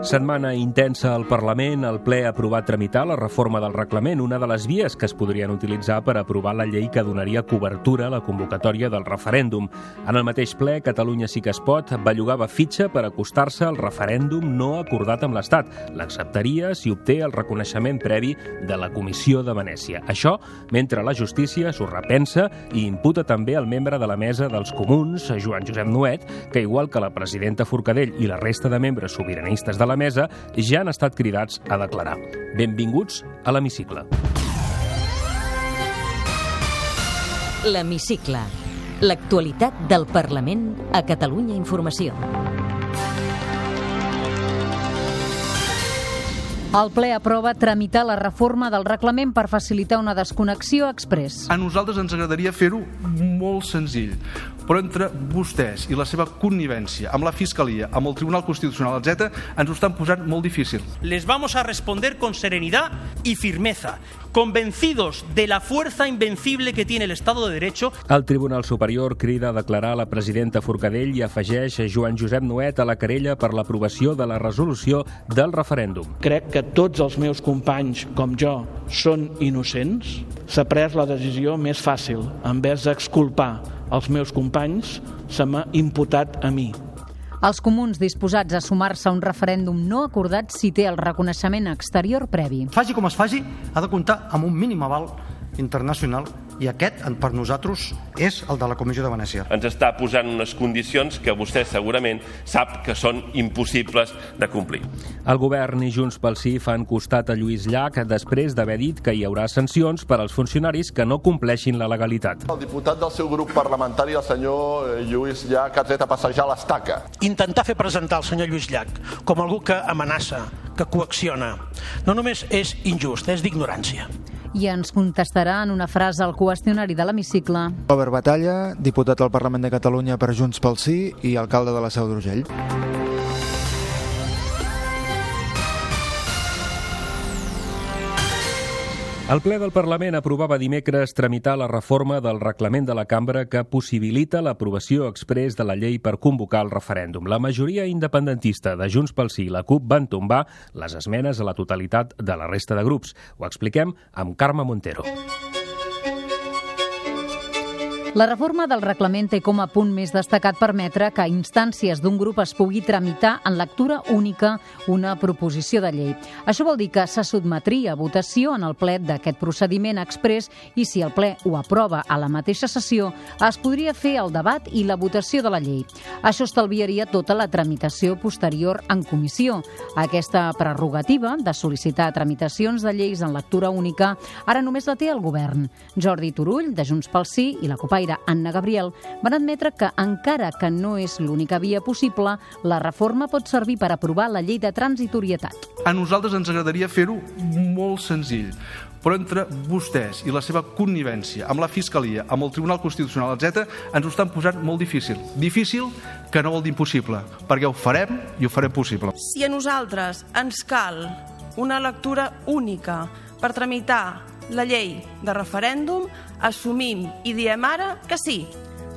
Setmana intensa al Parlament, el ple ha aprovat tramitar la reforma del reglament, una de les vies que es podrien utilitzar per aprovar la llei que donaria cobertura a la convocatòria del referèndum. En el mateix ple, Catalunya sí que es pot bellugava fitxa per acostar-se al referèndum no acordat amb l'Estat. L'acceptaria si obté el reconeixement previ de la Comissió de Venècia. Això mentre la justícia s'ho repensa i imputa també al membre de la mesa dels comuns, Joan Josep Nuet, que igual que la presidenta Forcadell i la resta de membres sobiranistes de la mesa ja han estat cridats a declarar. Benvinguts a l'hemicicle. L'Hemicicle. L'actualitat del Parlament a Catalunya Informació. El ple aprova tramitar la reforma del reglament per facilitar una desconnexió express. A nosaltres ens agradaria fer-ho molt senzill, però entre vostès i la seva connivència amb la Fiscalia, amb el Tribunal Constitucional, etc., ens ho estan posant molt difícil. Les vamos a responder con serenidad y firmeza, convencidos de la fuerza invencible que tiene el Estado de Derecho. El Tribunal Superior crida a declarar la presidenta Forcadell i afegeix Joan Josep Nuet a la querella per l'aprovació de la resolució del referèndum. Crec que tots els meus companys, com jo, són innocents. S'ha pres la decisió més fàcil. En vez d'exculpar els meus companys, se m'ha imputat a mi. Els comuns disposats a sumar-se a un referèndum no acordat si té el reconeixement exterior previ. Faci com es faci, ha de comptar amb un mínim aval internacional i aquest, per nosaltres, és el de la Comissió de Venècia. Ens està posant unes condicions que vostè segurament sap que són impossibles de complir. El govern i Junts pel Sí fan costat a Lluís Llach després d'haver dit que hi haurà sancions per als funcionaris que no compleixin la legalitat. El diputat del seu grup parlamentari, el senyor Lluís Llach, ha tret a passejar l'estaca. Intentar fer presentar el senyor Lluís Llach com algú que amenaça, que coacciona, no només és injust, és d'ignorància i ens contestarà en una frase al qüestionari de l'hemicicle. Robert Batalla, diputat al Parlament de Catalunya per Junts pel Sí i alcalde de la Seu d'Urgell. El ple del Parlament aprovava dimecres tramitar la reforma del reglament de la cambra que possibilita l'aprovació express de la llei per convocar el referèndum. La majoria independentista de Junts pel Sí i la CUP van tombar les esmenes a la totalitat de la resta de grups. Ho expliquem amb Carme Montero. La reforma del reglament té com a punt més destacat permetre que a instàncies d'un grup es pugui tramitar en lectura única una proposició de llei. Això vol dir que se sotmetria a votació en el ple d'aquest procediment express i si el ple ho aprova a la mateixa sessió, es podria fer el debat i la votació de la llei. Això estalviaria tota la tramitació posterior en comissió. Aquesta prerrogativa de sol·licitar tramitacions de lleis en lectura única ara només la té el govern. Jordi Turull, de Junts pel Sí, i la Copaire Anna Gabriel van admetre que, encara que no és l'única via possible, la reforma pot servir per aprovar la llei de transitorietat. A nosaltres ens agradaria fer-ho molt senzill, però entre vostès i la seva connivència amb la Fiscalia, amb el Tribunal Constitucional, etc., ens ho estan posant molt difícil. Difícil que no vol dir impossible, perquè ho farem i ho farem possible. Si a nosaltres ens cal una lectura única per tramitar la llei de referèndum, assumim i diem ara que sí.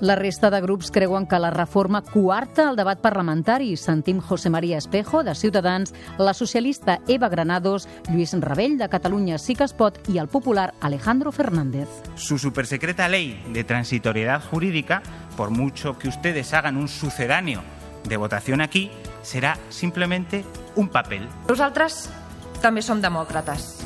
La resta de grups creuen que la reforma coarta el debat parlamentari. Sentim José María Espejo, de Ciutadans, la socialista Eva Granados, Lluís Rebell, de Catalunya Sí que es pot, i el popular Alejandro Fernández. Su supersecreta ley de transitoriedad jurídica, por mucho que ustedes hagan un sucedáneo de votación aquí, será simplemente un papel. Nosaltres també som demòcrates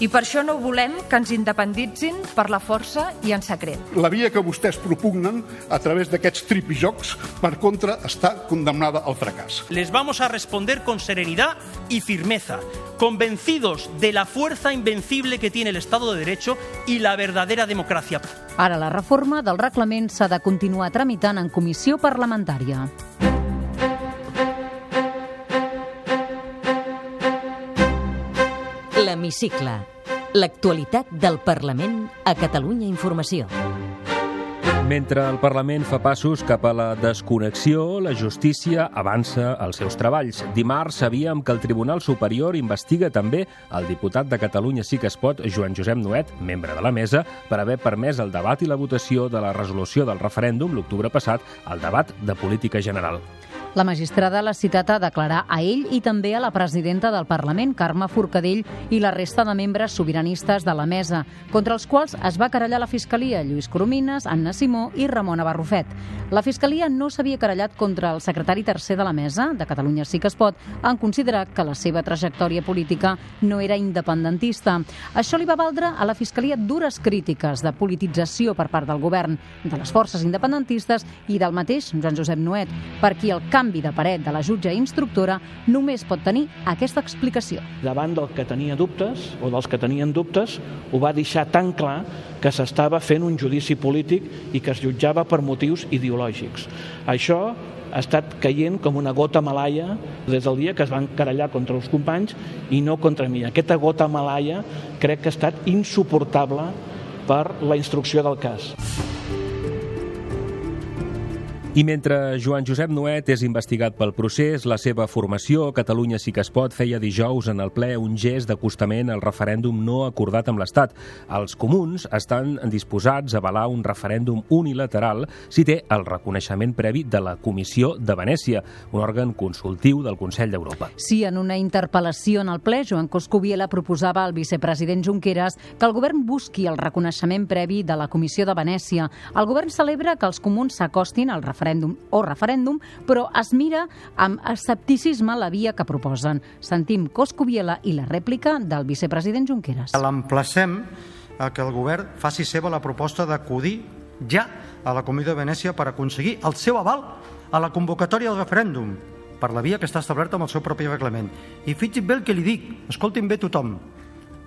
i per això no volem que ens independitzin per la força i en secret. La via que vostès propugnen a través d'aquests tripijocs per contra està condemnada al fracàs. Les vamos a responder con serenidad y firmeza, convencidos de la fuerza invencible que tiene el Estado de Derecho y la verdadera democracia. Ara la reforma del reglament s'ha de continuar tramitant en comissió parlamentària. L'Hemicicle. L'actualitat del Parlament a Catalunya Informació. Mentre el Parlament fa passos cap a la desconnexió, la justícia avança els seus treballs. Dimarts sabíem que el Tribunal Superior investiga també el diputat de Catalunya Sí que es pot, Joan Josep Nuet, membre de la mesa, per haver permès el debat i la votació de la resolució del referèndum l'octubre passat al debat de política general. La magistrada l'ha citat a declarar a ell i també a la presidenta del Parlament, Carme Forcadell, i la resta de membres sobiranistes de la mesa, contra els quals es va querellar la Fiscalia, Lluís Coromines, Anna Simó i Ramona Barrufet. La Fiscalia no s'havia querellat contra el secretari tercer de la mesa, de Catalunya Sí que es pot, en considerar que la seva trajectòria política no era independentista. Això li va valdre a la Fiscalia dures crítiques de politització per part del govern, de les forces independentistes i del mateix Joan Josep Nuet, per qui el canvi de paret de la jutge instructora només pot tenir aquesta explicació. Davant del que tenia dubtes, o dels que tenien dubtes, ho va deixar tan clar que s'estava fent un judici polític i que es jutjava per motius ideològics. Això ha estat caient com una gota malaia des del dia que es van querellar contra els companys i no contra mi. Aquesta gota malaia crec que ha estat insuportable per la instrucció del cas. I mentre Joan Josep Nuet és investigat pel procés, la seva formació, Catalunya sí que es pot, feia dijous en el ple un gest d'acostament al referèndum no acordat amb l'Estat. Els comuns estan disposats a avalar un referèndum unilateral si té el reconeixement previ de la Comissió de Venècia, un òrgan consultiu del Consell d'Europa. Sí, en una interpel·lació en el ple, Joan Coscubiela proposava al vicepresident Junqueras que el govern busqui el reconeixement previ de la Comissió de Venècia. El govern celebra que els comuns s'acostin al referèndum referèndum o referèndum, però es mira amb escepticisme la via que proposen. Sentim Coscubiela i la rèplica del vicepresident Junqueras. L'emplacem a que el govern faci seva la proposta d'acudir ja a la Comissió de Venècia per aconseguir el seu aval a la convocatòria del referèndum per la via que està establerta amb el seu propi reglament. I fixin bé el que li dic, escoltin bé tothom,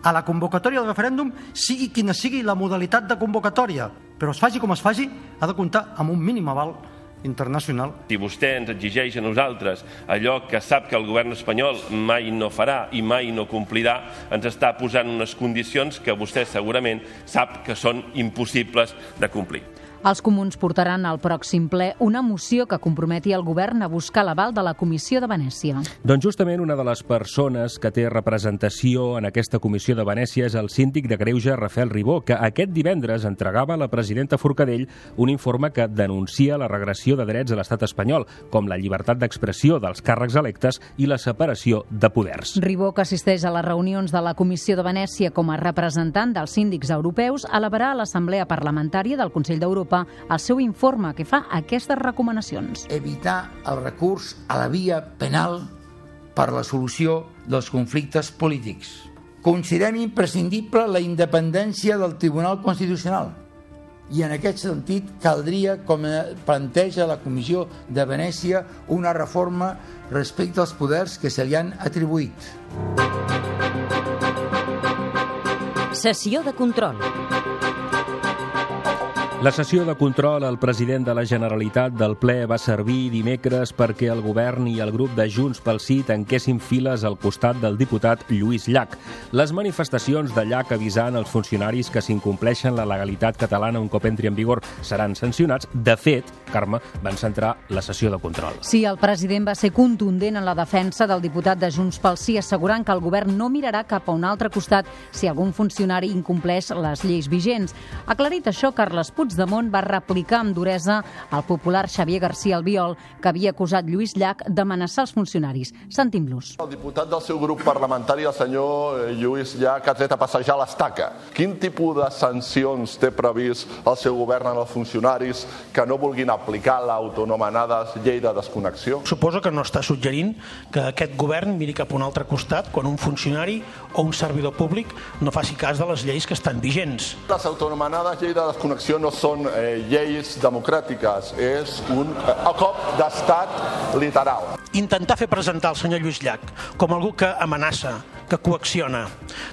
a la convocatòria del referèndum, sigui quina sigui la modalitat de convocatòria, però es faci com es faci, ha de comptar amb un mínim aval internacional. Si vostè ens exigeix a nosaltres allò que sap que el govern espanyol mai no farà i mai no complirà, ens està posant unes condicions que vostè segurament sap que són impossibles de complir. Els comuns portaran al pròxim ple una moció que comprometi el govern a buscar l'aval de la Comissió de Venècia. Doncs justament una de les persones que té representació en aquesta Comissió de Venècia és el síndic de Greuge, Rafael Ribó, que aquest divendres entregava a la presidenta Forcadell un informe que denuncia la regressió de drets a l'estat espanyol, com la llibertat d'expressió dels càrrecs electes i la separació de poders. Ribó, que assisteix a les reunions de la Comissió de Venècia com a representant dels síndics europeus, elevarà a l'Assemblea Parlamentària del Consell d'Europa Europa el seu informe que fa aquestes recomanacions. Evitar el recurs a la via penal per la solució dels conflictes polítics. Considerem imprescindible la independència del Tribunal Constitucional i en aquest sentit caldria, com planteja la Comissió de Venècia, una reforma respecte als poders que se li han atribuït. Sessió de control. La sessió de control al president de la Generalitat del ple va servir dimecres perquè el govern i el grup de Junts pel Sí tanquessin files al costat del diputat Lluís Llach. Les manifestacions de Llach avisant els funcionaris que s'incompleixen la legalitat catalana un cop entri en vigor seran sancionats. De fet, Carme, van centrar la sessió de control. Sí, el president va ser contundent en la defensa del diputat de Junts pel Sí, assegurant que el govern no mirarà cap a un altre costat si algun funcionari incompleix les lleis vigents. Aclarit això, Carles Puig Puigdemont va replicar amb duresa al popular Xavier García Albiol, que havia acusat Lluís Llach d'amenaçar els funcionaris. Sentim-los. El diputat del seu grup parlamentari, el senyor eh, Lluís Llach, ha tret a passejar l'estaca. Quin tipus de sancions té previst el seu govern en els funcionaris que no vulguin aplicar l'autonomenada llei de desconnexió? Suposo que no està suggerint que aquest govern miri cap a un altre costat quan un funcionari o un servidor públic no faci cas de les lleis que estan vigents. Les autonomenades llei de desconnexió no són eh, lleis democràtiques, és un eh, cop d'estat literal. Intentar fer presentar el senyor Lluís Llach com algú que amenaça, que coacciona,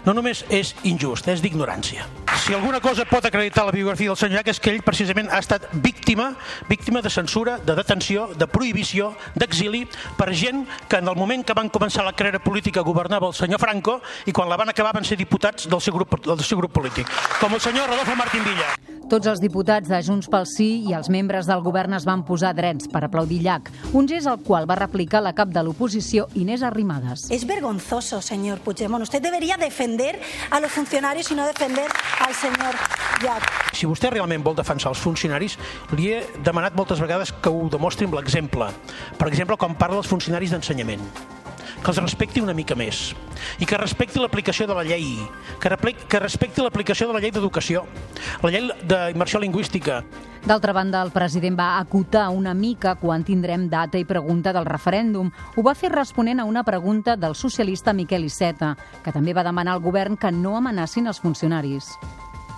no només és injust, és d'ignorància. Si alguna cosa pot acreditar la biografia del senyor Llach és que ell precisament ha estat víctima, víctima de censura, de detenció, de prohibició, d'exili, per gent que en el moment que van començar la carrera política governava el senyor Franco i quan la van acabar van ser diputats del seu grup, del seu grup polític, com el senyor Rodolfo Martín Villa. Tots els diputats de Junts pel Sí i els membres del govern es van posar drets per aplaudir Llach, un gest al qual va replicar la cap de l'oposició Inés Arrimadas. Es vergonzoso, señor Puigdemont. Usted debería defender a los funcionarios y no defender al señor Llach. Si vostè realment vol defensar els funcionaris, li he demanat moltes vegades que ho demostri amb l'exemple. Per exemple, quan parla dels funcionaris d'ensenyament que els respecti una mica més i que respecti l'aplicació de la llei, que, que respecti l'aplicació de la llei d'educació, la llei d'immersió lingüística. D'altra banda, el president va acotar una mica quan tindrem data i pregunta del referèndum. Ho va fer responent a una pregunta del socialista Miquel Iceta, que també va demanar al govern que no amenacin els funcionaris.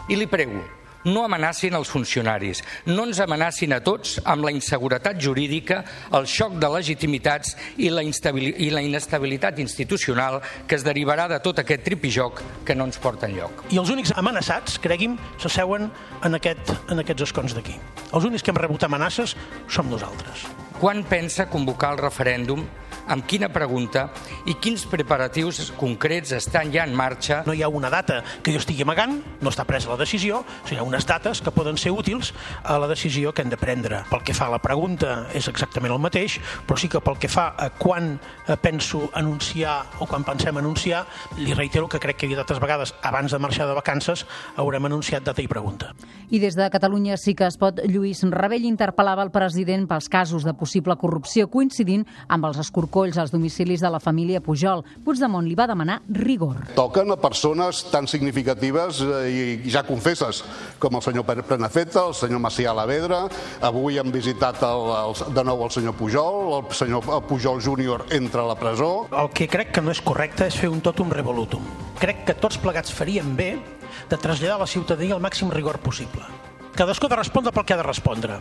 I li prego, no amenacin els funcionaris, no ens amenacin a tots amb la inseguretat jurídica, el xoc de legitimitats i la, i la inestabilitat institucional que es derivarà de tot aquest tripijoc que no ens porta enlloc. I els únics amenaçats, cregui'm, s'asseuen en, aquest, en aquests escons d'aquí. Els únics que hem rebut amenaces som nosaltres. Quan pensa convocar el referèndum amb quina pregunta i quins preparatius concrets estan ja en marxa. No hi ha una data que jo estigui amagant, no està presa la decisió, sinó hi ha unes dates que poden ser útils a la decisió que hem de prendre. Pel que fa a la pregunta és exactament el mateix, però sí que pel que fa a quan eh, penso anunciar o quan pensem anunciar, li reitero que crec que d'altres vegades, abans de marxar de vacances, haurem anunciat data i pregunta. I des de Catalunya sí que es pot, Lluís Rebell interpel·lava el president pels casos de possible corrupció coincidint amb els escorcolls als domicilis de la família Pujol. Puigdemont li va demanar rigor. Toquen a persones tan significatives eh, i ja confesses, com el senyor Prenafeta, el senyor Macià Lavedra, avui han visitat el, el, de nou el senyor Pujol, el senyor Pujol júnior entra a la presó. El que crec que no és correcte és fer un totum revolutum. Crec que tots plegats faríem bé de traslladar a la ciutadania el màxim rigor possible. Cadascú ha de respondre pel que ha de respondre.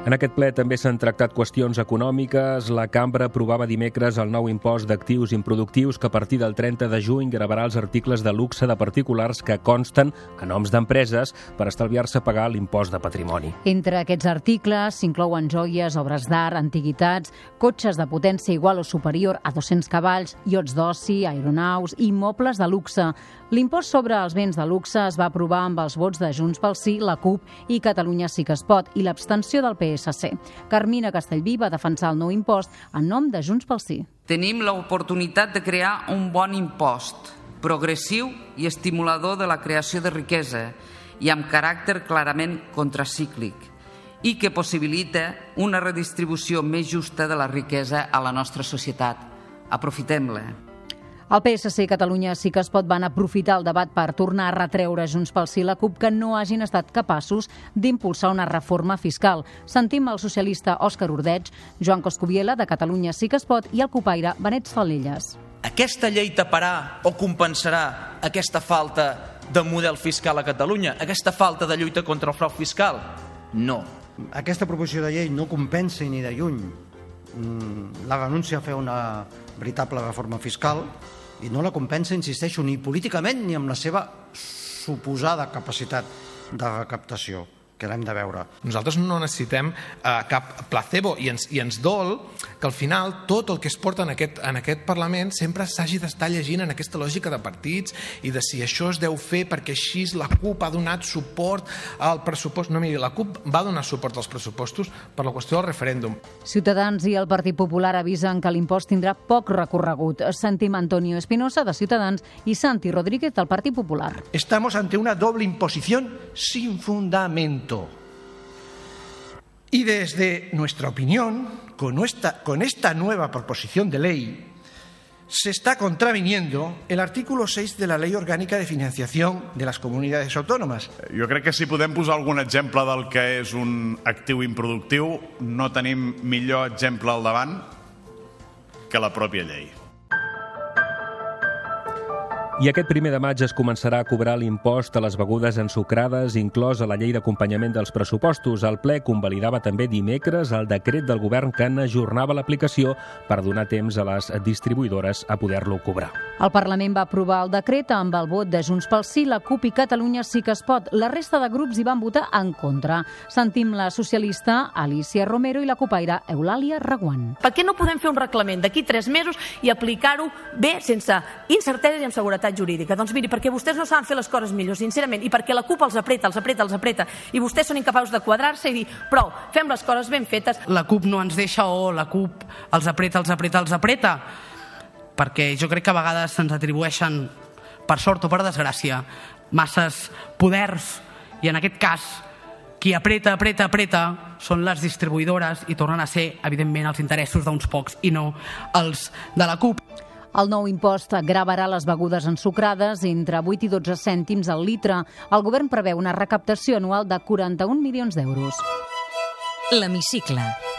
En aquest ple també s'han tractat qüestions econòmiques. La cambra aprovava dimecres el nou impost d'actius improductius que a partir del 30 de juny gravarà els articles de luxe de particulars que consten a noms d'empreses per estalviar-se pagar l'impost de patrimoni. Entre aquests articles s'inclouen joies, obres d'art, antiguitats, cotxes de potència igual o superior a 200 cavalls, iots d'oci, aeronaus i mobles de luxe. L'impost sobre els béns de luxe es va aprovar amb els vots de Junts pel Sí, la CUP i Catalunya sí que es pot i l'abstenció del PSC. Carmina Castellví va defensar el nou impost en nom de Junts pel Sí. Tenim l'oportunitat de crear un bon impost, progressiu i estimulador de la creació de riquesa i amb caràcter clarament contracíclic i que possibilita una redistribució més justa de la riquesa a la nostra societat. Aprofitem-la. El PSC i Catalunya sí que es pot van aprofitar el debat per tornar a retreure Junts pel Sí la CUP que no hagin estat capaços d'impulsar una reforma fiscal. Sentim el socialista Òscar Ordeig, Joan Coscubiela, de Catalunya sí que es pot, i el copaire Benet Salelles. Aquesta llei taparà o compensarà aquesta falta de model fiscal a Catalunya, aquesta falta de lluita contra el frau fiscal? No. Aquesta proposició de llei no compensa ni de lluny mm, la renúncia a fer una veritable reforma fiscal i no la compensa, insisteixo, ni políticament ni amb la seva suposada capacitat de recaptació que l'hem de veure. Nosaltres no necessitem eh, cap placebo i ens, i ens dol que al final tot el que es porta en aquest, en aquest Parlament sempre s'hagi d'estar llegint en aquesta lògica de partits i de si això es deu fer perquè així la CUP ha donat suport al pressupost. No, miri, la CUP va donar suport als pressupostos per la qüestió del referèndum. Ciutadans i el Partit Popular avisen que l'impost tindrà poc recorregut. Sentim Antonio Espinosa, de Ciutadans, i Santi Rodríguez, del Partit Popular. Estamos ante una doble imposición sin fundamento Y desde nuestra opinión, con, nuestra, con esta nueva proposición de ley, se está contraviniendo el artículo 6 de la Ley Orgánica de Financiación de las Comunidades Autónomas. Jo crec que si podem posar algun exemple del que és un actiu improductiu, no tenim millor exemple al davant que la pròpia llei. I aquest primer de maig es començarà a cobrar l'impost a les begudes ensucrades inclòs a la llei d'acompanyament dels pressupostos. El ple convalidava també dimecres el decret del govern que n'ajornava l'aplicació per donar temps a les distribuïdores a poder-lo cobrar. El Parlament va aprovar el decret amb el vot de Junts pel Sí, la CUP i Catalunya sí que es pot. La resta de grups hi van votar en contra. Sentim la socialista Alicia Romero i la copaire Eulàlia Reguant. Per què no podem fer un reglament d'aquí tres mesos i aplicar-ho bé, sense incerteses i amb seguretat jurídica? Doncs miri, perquè vostès no saben fer les coses millor, sincerament, i perquè la CUP els apreta, els apreta, els apreta, i vostès són incapaços de quadrar-se i dir, prou, fem les coses ben fetes. La CUP no ens deixa o la CUP els apreta, els apreta, els apreta, perquè jo crec que a vegades se'ns atribueixen, per sort o per desgràcia, masses poders, i en aquest cas qui apreta, apreta, apreta són les distribuïdores i tornen a ser, evidentment, els interessos d'uns pocs i no els de la CUP. El nou impost gravarà les begudes ensucrades entre 8 i 12 cèntims al litre. El govern preveu una recaptació anual de 41 milions d'euros. L'hemicicle.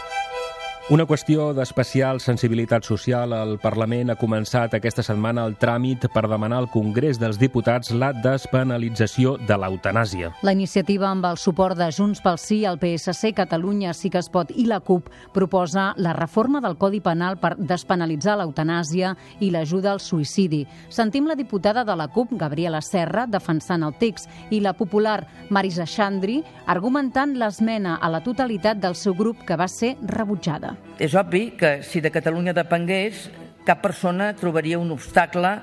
Una qüestió d'especial sensibilitat social. El Parlament ha començat aquesta setmana el tràmit per demanar al Congrés dels Diputats la despenalització de l'eutanàsia. La iniciativa amb el suport de Junts pel Sí, el PSC, Catalunya Sí que es pot i la CUP proposa la reforma del Codi Penal per despenalitzar l'eutanàsia i l'ajuda al suïcidi. Sentim la diputada de la CUP, Gabriela Serra, defensant el text i la popular Marisa Xandri argumentant l'esmena a la totalitat del seu grup que va ser rebutjada. És obvi que si de Catalunya depengués, cap persona trobaria un obstacle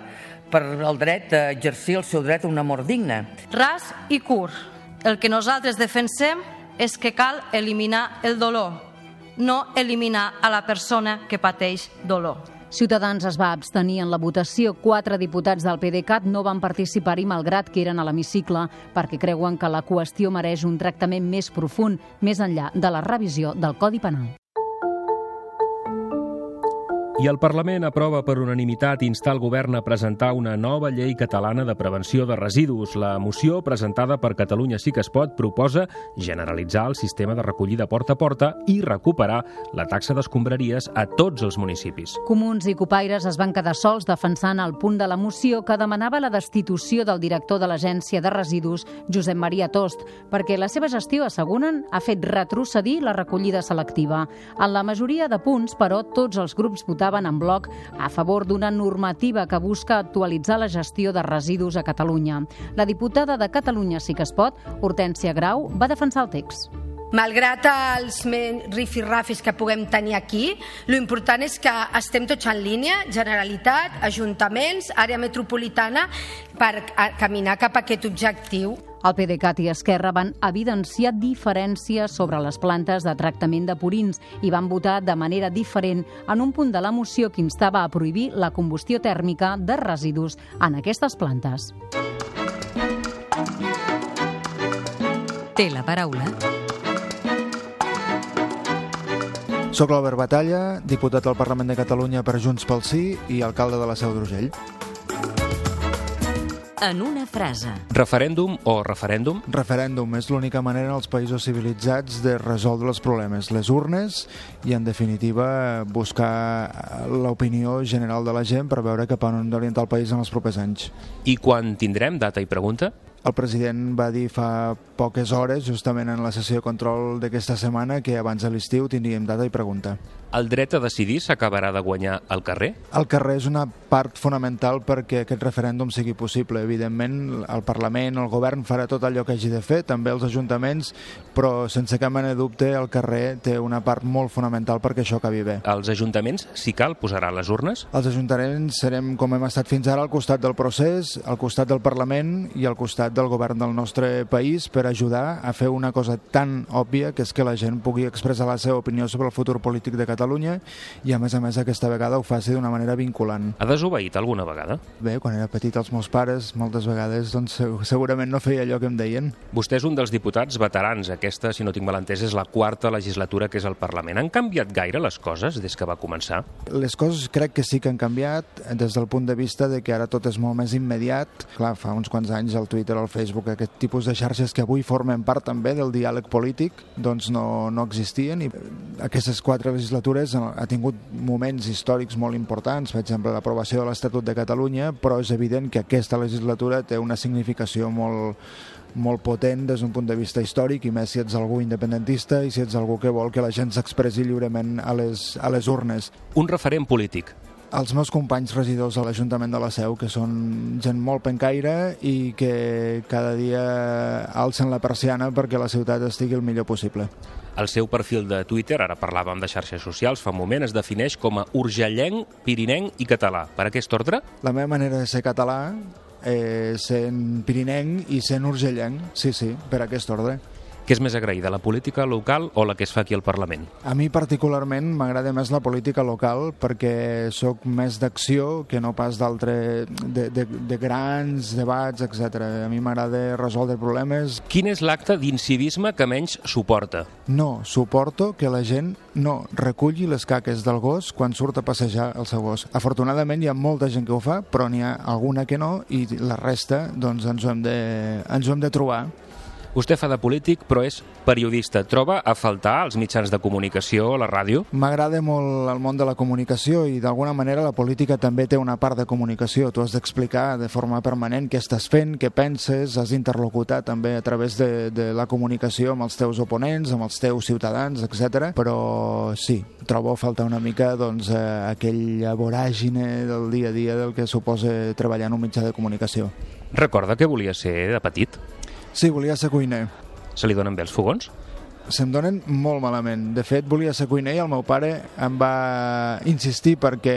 per al dret a exercir el seu dret a una mort digna. Ras i curt. El que nosaltres defensem és que cal eliminar el dolor, no eliminar a la persona que pateix dolor. Ciutadans es va abstenir en la votació. Quatre diputats del PDeCAT no van participar-hi malgrat que eren a l'hemicicle perquè creuen que la qüestió mereix un tractament més profund, més enllà de la revisió del Codi Penal. I el Parlament aprova per unanimitat instar el govern a presentar una nova llei catalana de prevenció de residus. La moció presentada per Catalunya Sí que es pot proposa generalitzar el sistema de recollida porta a porta i recuperar la taxa d'escombraries a tots els municipis. Comuns i copaires es van quedar sols defensant el punt de la moció que demanava la destitució del director de l'Agència de Residus, Josep Maria Tost, perquè la seva gestió, asseguren, ha fet retrocedir la recollida selectiva. En la majoria de punts, però, tots els grups votaven en bloc a favor d'una normativa que busca actualitzar la gestió de residus a Catalunya. La diputada de Catalunya Sí que es pot, Hortència Grau, va defensar el text. Malgrat els rifirrafis que puguem tenir aquí, lo important és que estem tots en línia, Generalitat, Ajuntaments, àrea metropolitana, per caminar cap a aquest objectiu. El PDeCAT i Esquerra van evidenciar diferències sobre les plantes de tractament de purins i van votar de manera diferent en un punt de la moció que instava a prohibir la combustió tèrmica de residus en aquestes plantes. Té la paraula Soc l'Albert Batalla, diputat al Parlament de Catalunya per Junts pel Sí i alcalde de la Seu d'Urgell. En una frase. Referèndum o referèndum? Referèndum és l'única manera en els països civilitzats de resoldre els problemes. Les urnes i, en definitiva, buscar l'opinió general de la gent per veure cap on orientar el país en els propers anys. I quan tindrem data i pregunta? El president va dir fa poques hores, justament en la sessió de control d'aquesta setmana, que abans de l'estiu tindríem data i pregunta. El dret a decidir s'acabarà de guanyar al carrer? El carrer és una part fonamental perquè aquest referèndum sigui possible. Evidentment, el Parlament, el govern farà tot allò que hagi de fer, també els ajuntaments, però sense cap mena de dubte el carrer té una part molt fonamental perquè això acabi bé. Els ajuntaments, si cal, posaran les urnes? Els ajuntaments serem, com hem estat fins ara, al costat del procés, al costat del Parlament i al costat del govern del nostre país per ajudar a fer una cosa tan òbvia que és que la gent pugui expressar la seva opinió sobre el futur polític de Catalunya i a més a més aquesta vegada ho faci d'una manera vinculant. Ha desobeït alguna vegada? Bé, quan era petit els meus pares moltes vegades doncs, segurament no feia allò que em deien. Vostè és un dels diputats veterans. Aquesta, si no tinc mal entès, és la quarta legislatura que és al Parlament. Han canviat gaire les coses des que va començar? Les coses crec que sí que han canviat des del punt de vista de que ara tot és molt més immediat. Clar, fa uns quants anys el Twitter al Facebook. Aquest tipus de xarxes que avui formen part també del diàleg polític doncs no, no existien i aquestes quatre legislatures ha tingut moments històrics molt importants, per exemple l'aprovació de l'Estatut de Catalunya, però és evident que aquesta legislatura té una significació molt, molt potent des d'un punt de vista històric i més si ets algú independentista i si ets algú que vol que la gent s'expressi lliurement a les, a les urnes. Un referent polític. Els meus companys regidors a l'Ajuntament de la Seu, que són gent molt pencaire i que cada dia alcen la persiana perquè la ciutat estigui el millor possible. El seu perfil de Twitter, ara parlàvem de xarxes socials, fa un moment es defineix com a urgellenc, pirinenc i català. Per aquest ordre? La meva manera de ser català eh, sent pirinenc i sent urgellenc, sí, sí, per aquest ordre. Què és més agraïda, la política local o la que es fa aquí al Parlament? A mi particularment m'agrada més la política local perquè sóc més d'acció que no pas d'altre de, de, de grans debats, etc. A mi m'agrada resoldre problemes. Quin és l'acte d'incivisme que menys suporta? No, suporto que la gent no reculli les caques del gos quan surt a passejar el seu gos. Afortunadament hi ha molta gent que ho fa, però n'hi ha alguna que no i la resta doncs ens ho hem de, ens ho hem de trobar. Vostè fa de polític, però és periodista. Troba a faltar els mitjans de comunicació, la ràdio? M'agrada molt el món de la comunicació i d'alguna manera la política també té una part de comunicació. Tu has d'explicar de forma permanent què estàs fent, què penses, has d'interlocutar també a través de, de la comunicació amb els teus oponents, amb els teus ciutadans, etc. Però sí, trobo a faltar una mica doncs, eh, aquella voràgine del dia a dia del que suposa treballar en un mitjà de comunicació. Recorda que volia ser de petit? Sí, volia ser cuiner. Se li donen bé els fogons? Se'm donen molt malament. De fet, volia ser cuiner i el meu pare em va insistir perquè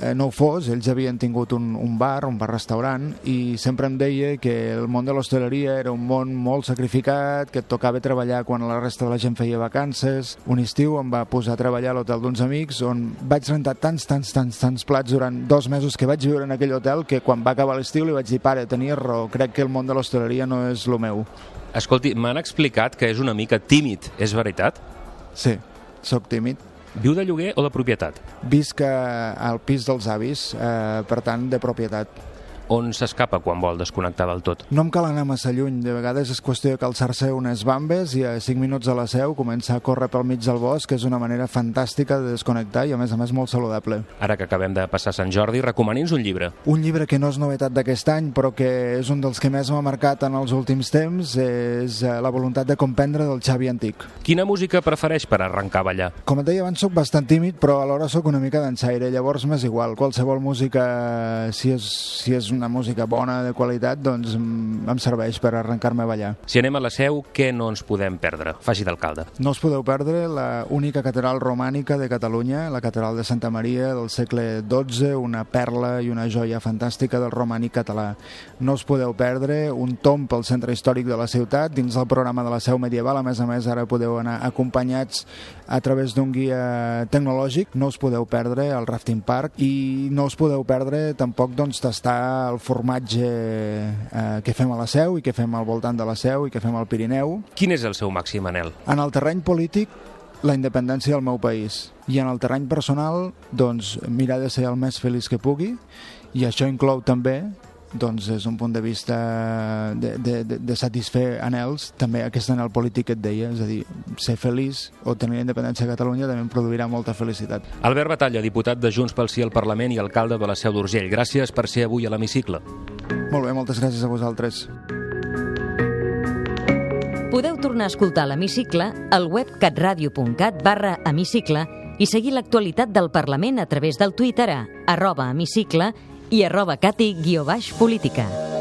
eh, no ho fos, ells havien tingut un, un bar, un bar-restaurant, i sempre em deia que el món de l'hostaleria era un món molt sacrificat, que et tocava treballar quan la resta de la gent feia vacances. Un estiu em va posar a treballar a l'hotel d'uns amics, on vaig rentar tants, tants, tants, tants plats durant dos mesos que vaig viure en aquell hotel, que quan va acabar l'estiu li vaig dir, pare, tenies raó, crec que el món de l'hostaleria no és el meu. Escolti, m'han explicat que és una mica tímid, és veritat? Sí, sóc tímid. Viu de lloguer o de propietat? Visc al pis dels avis, eh, per tant, de propietat on s'escapa quan vol desconnectar del tot? No em cal anar massa lluny. De vegades és qüestió de calçar-se unes bambes i a 5 minuts a la seu començar a córrer pel mig del bosc, que és una manera fantàstica de desconnectar i a més a més molt saludable. Ara que acabem de passar Sant Jordi, recomani'ns un llibre. Un llibre que no és novetat d'aquest any, però que és un dels que més m'ha marcat en els últims temps, és eh, La voluntat de comprendre del Xavi Antic. Quina música prefereix per arrencar a ballar? Com et deia abans, soc bastant tímid, però alhora sóc una mica dansaire, llavors m'és igual. Qualsevol música, si és, si és una música bona, de qualitat, doncs em serveix per arrencar-me a ballar. Si anem a la seu, què no ens podem perdre? Faci d'alcalde. No us podeu perdre la única catedral romànica de Catalunya, la catedral de Santa Maria del segle XII, una perla i una joia fantàstica del romànic català. No us podeu perdre un tomb pel centre històric de la ciutat, dins del programa de la seu medieval, a més a més ara podeu anar acompanyats a través d'un guia tecnològic, no us podeu perdre el Rafting Park i no us podeu perdre tampoc doncs, tastar el formatge eh, que fem a la Seu i que fem al voltant de la Seu i que fem al Pirineu. Quin és el seu màxim anel? En el terreny polític, la independència del meu país. I en el terreny personal, doncs, mirar de ser el més feliç que pugui i això inclou també doncs és un punt de vista de, de, de, de satisfer anels, també aquest anel polític que et deia, és a dir, ser feliç o tenir la independència a Catalunya també em produirà molta felicitat. Albert Batalla, diputat de Junts pel Sí al Parlament i alcalde de la Seu d'Urgell. Gràcies per ser avui a l'hemicicle. Molt bé, moltes gràcies a vosaltres. Podeu tornar a escoltar l'hemicicle al web catradio.cat barra hemicicle i seguir l'actualitat del Parlament a través del Twitter a arroba hemicicle i arroba cati-política.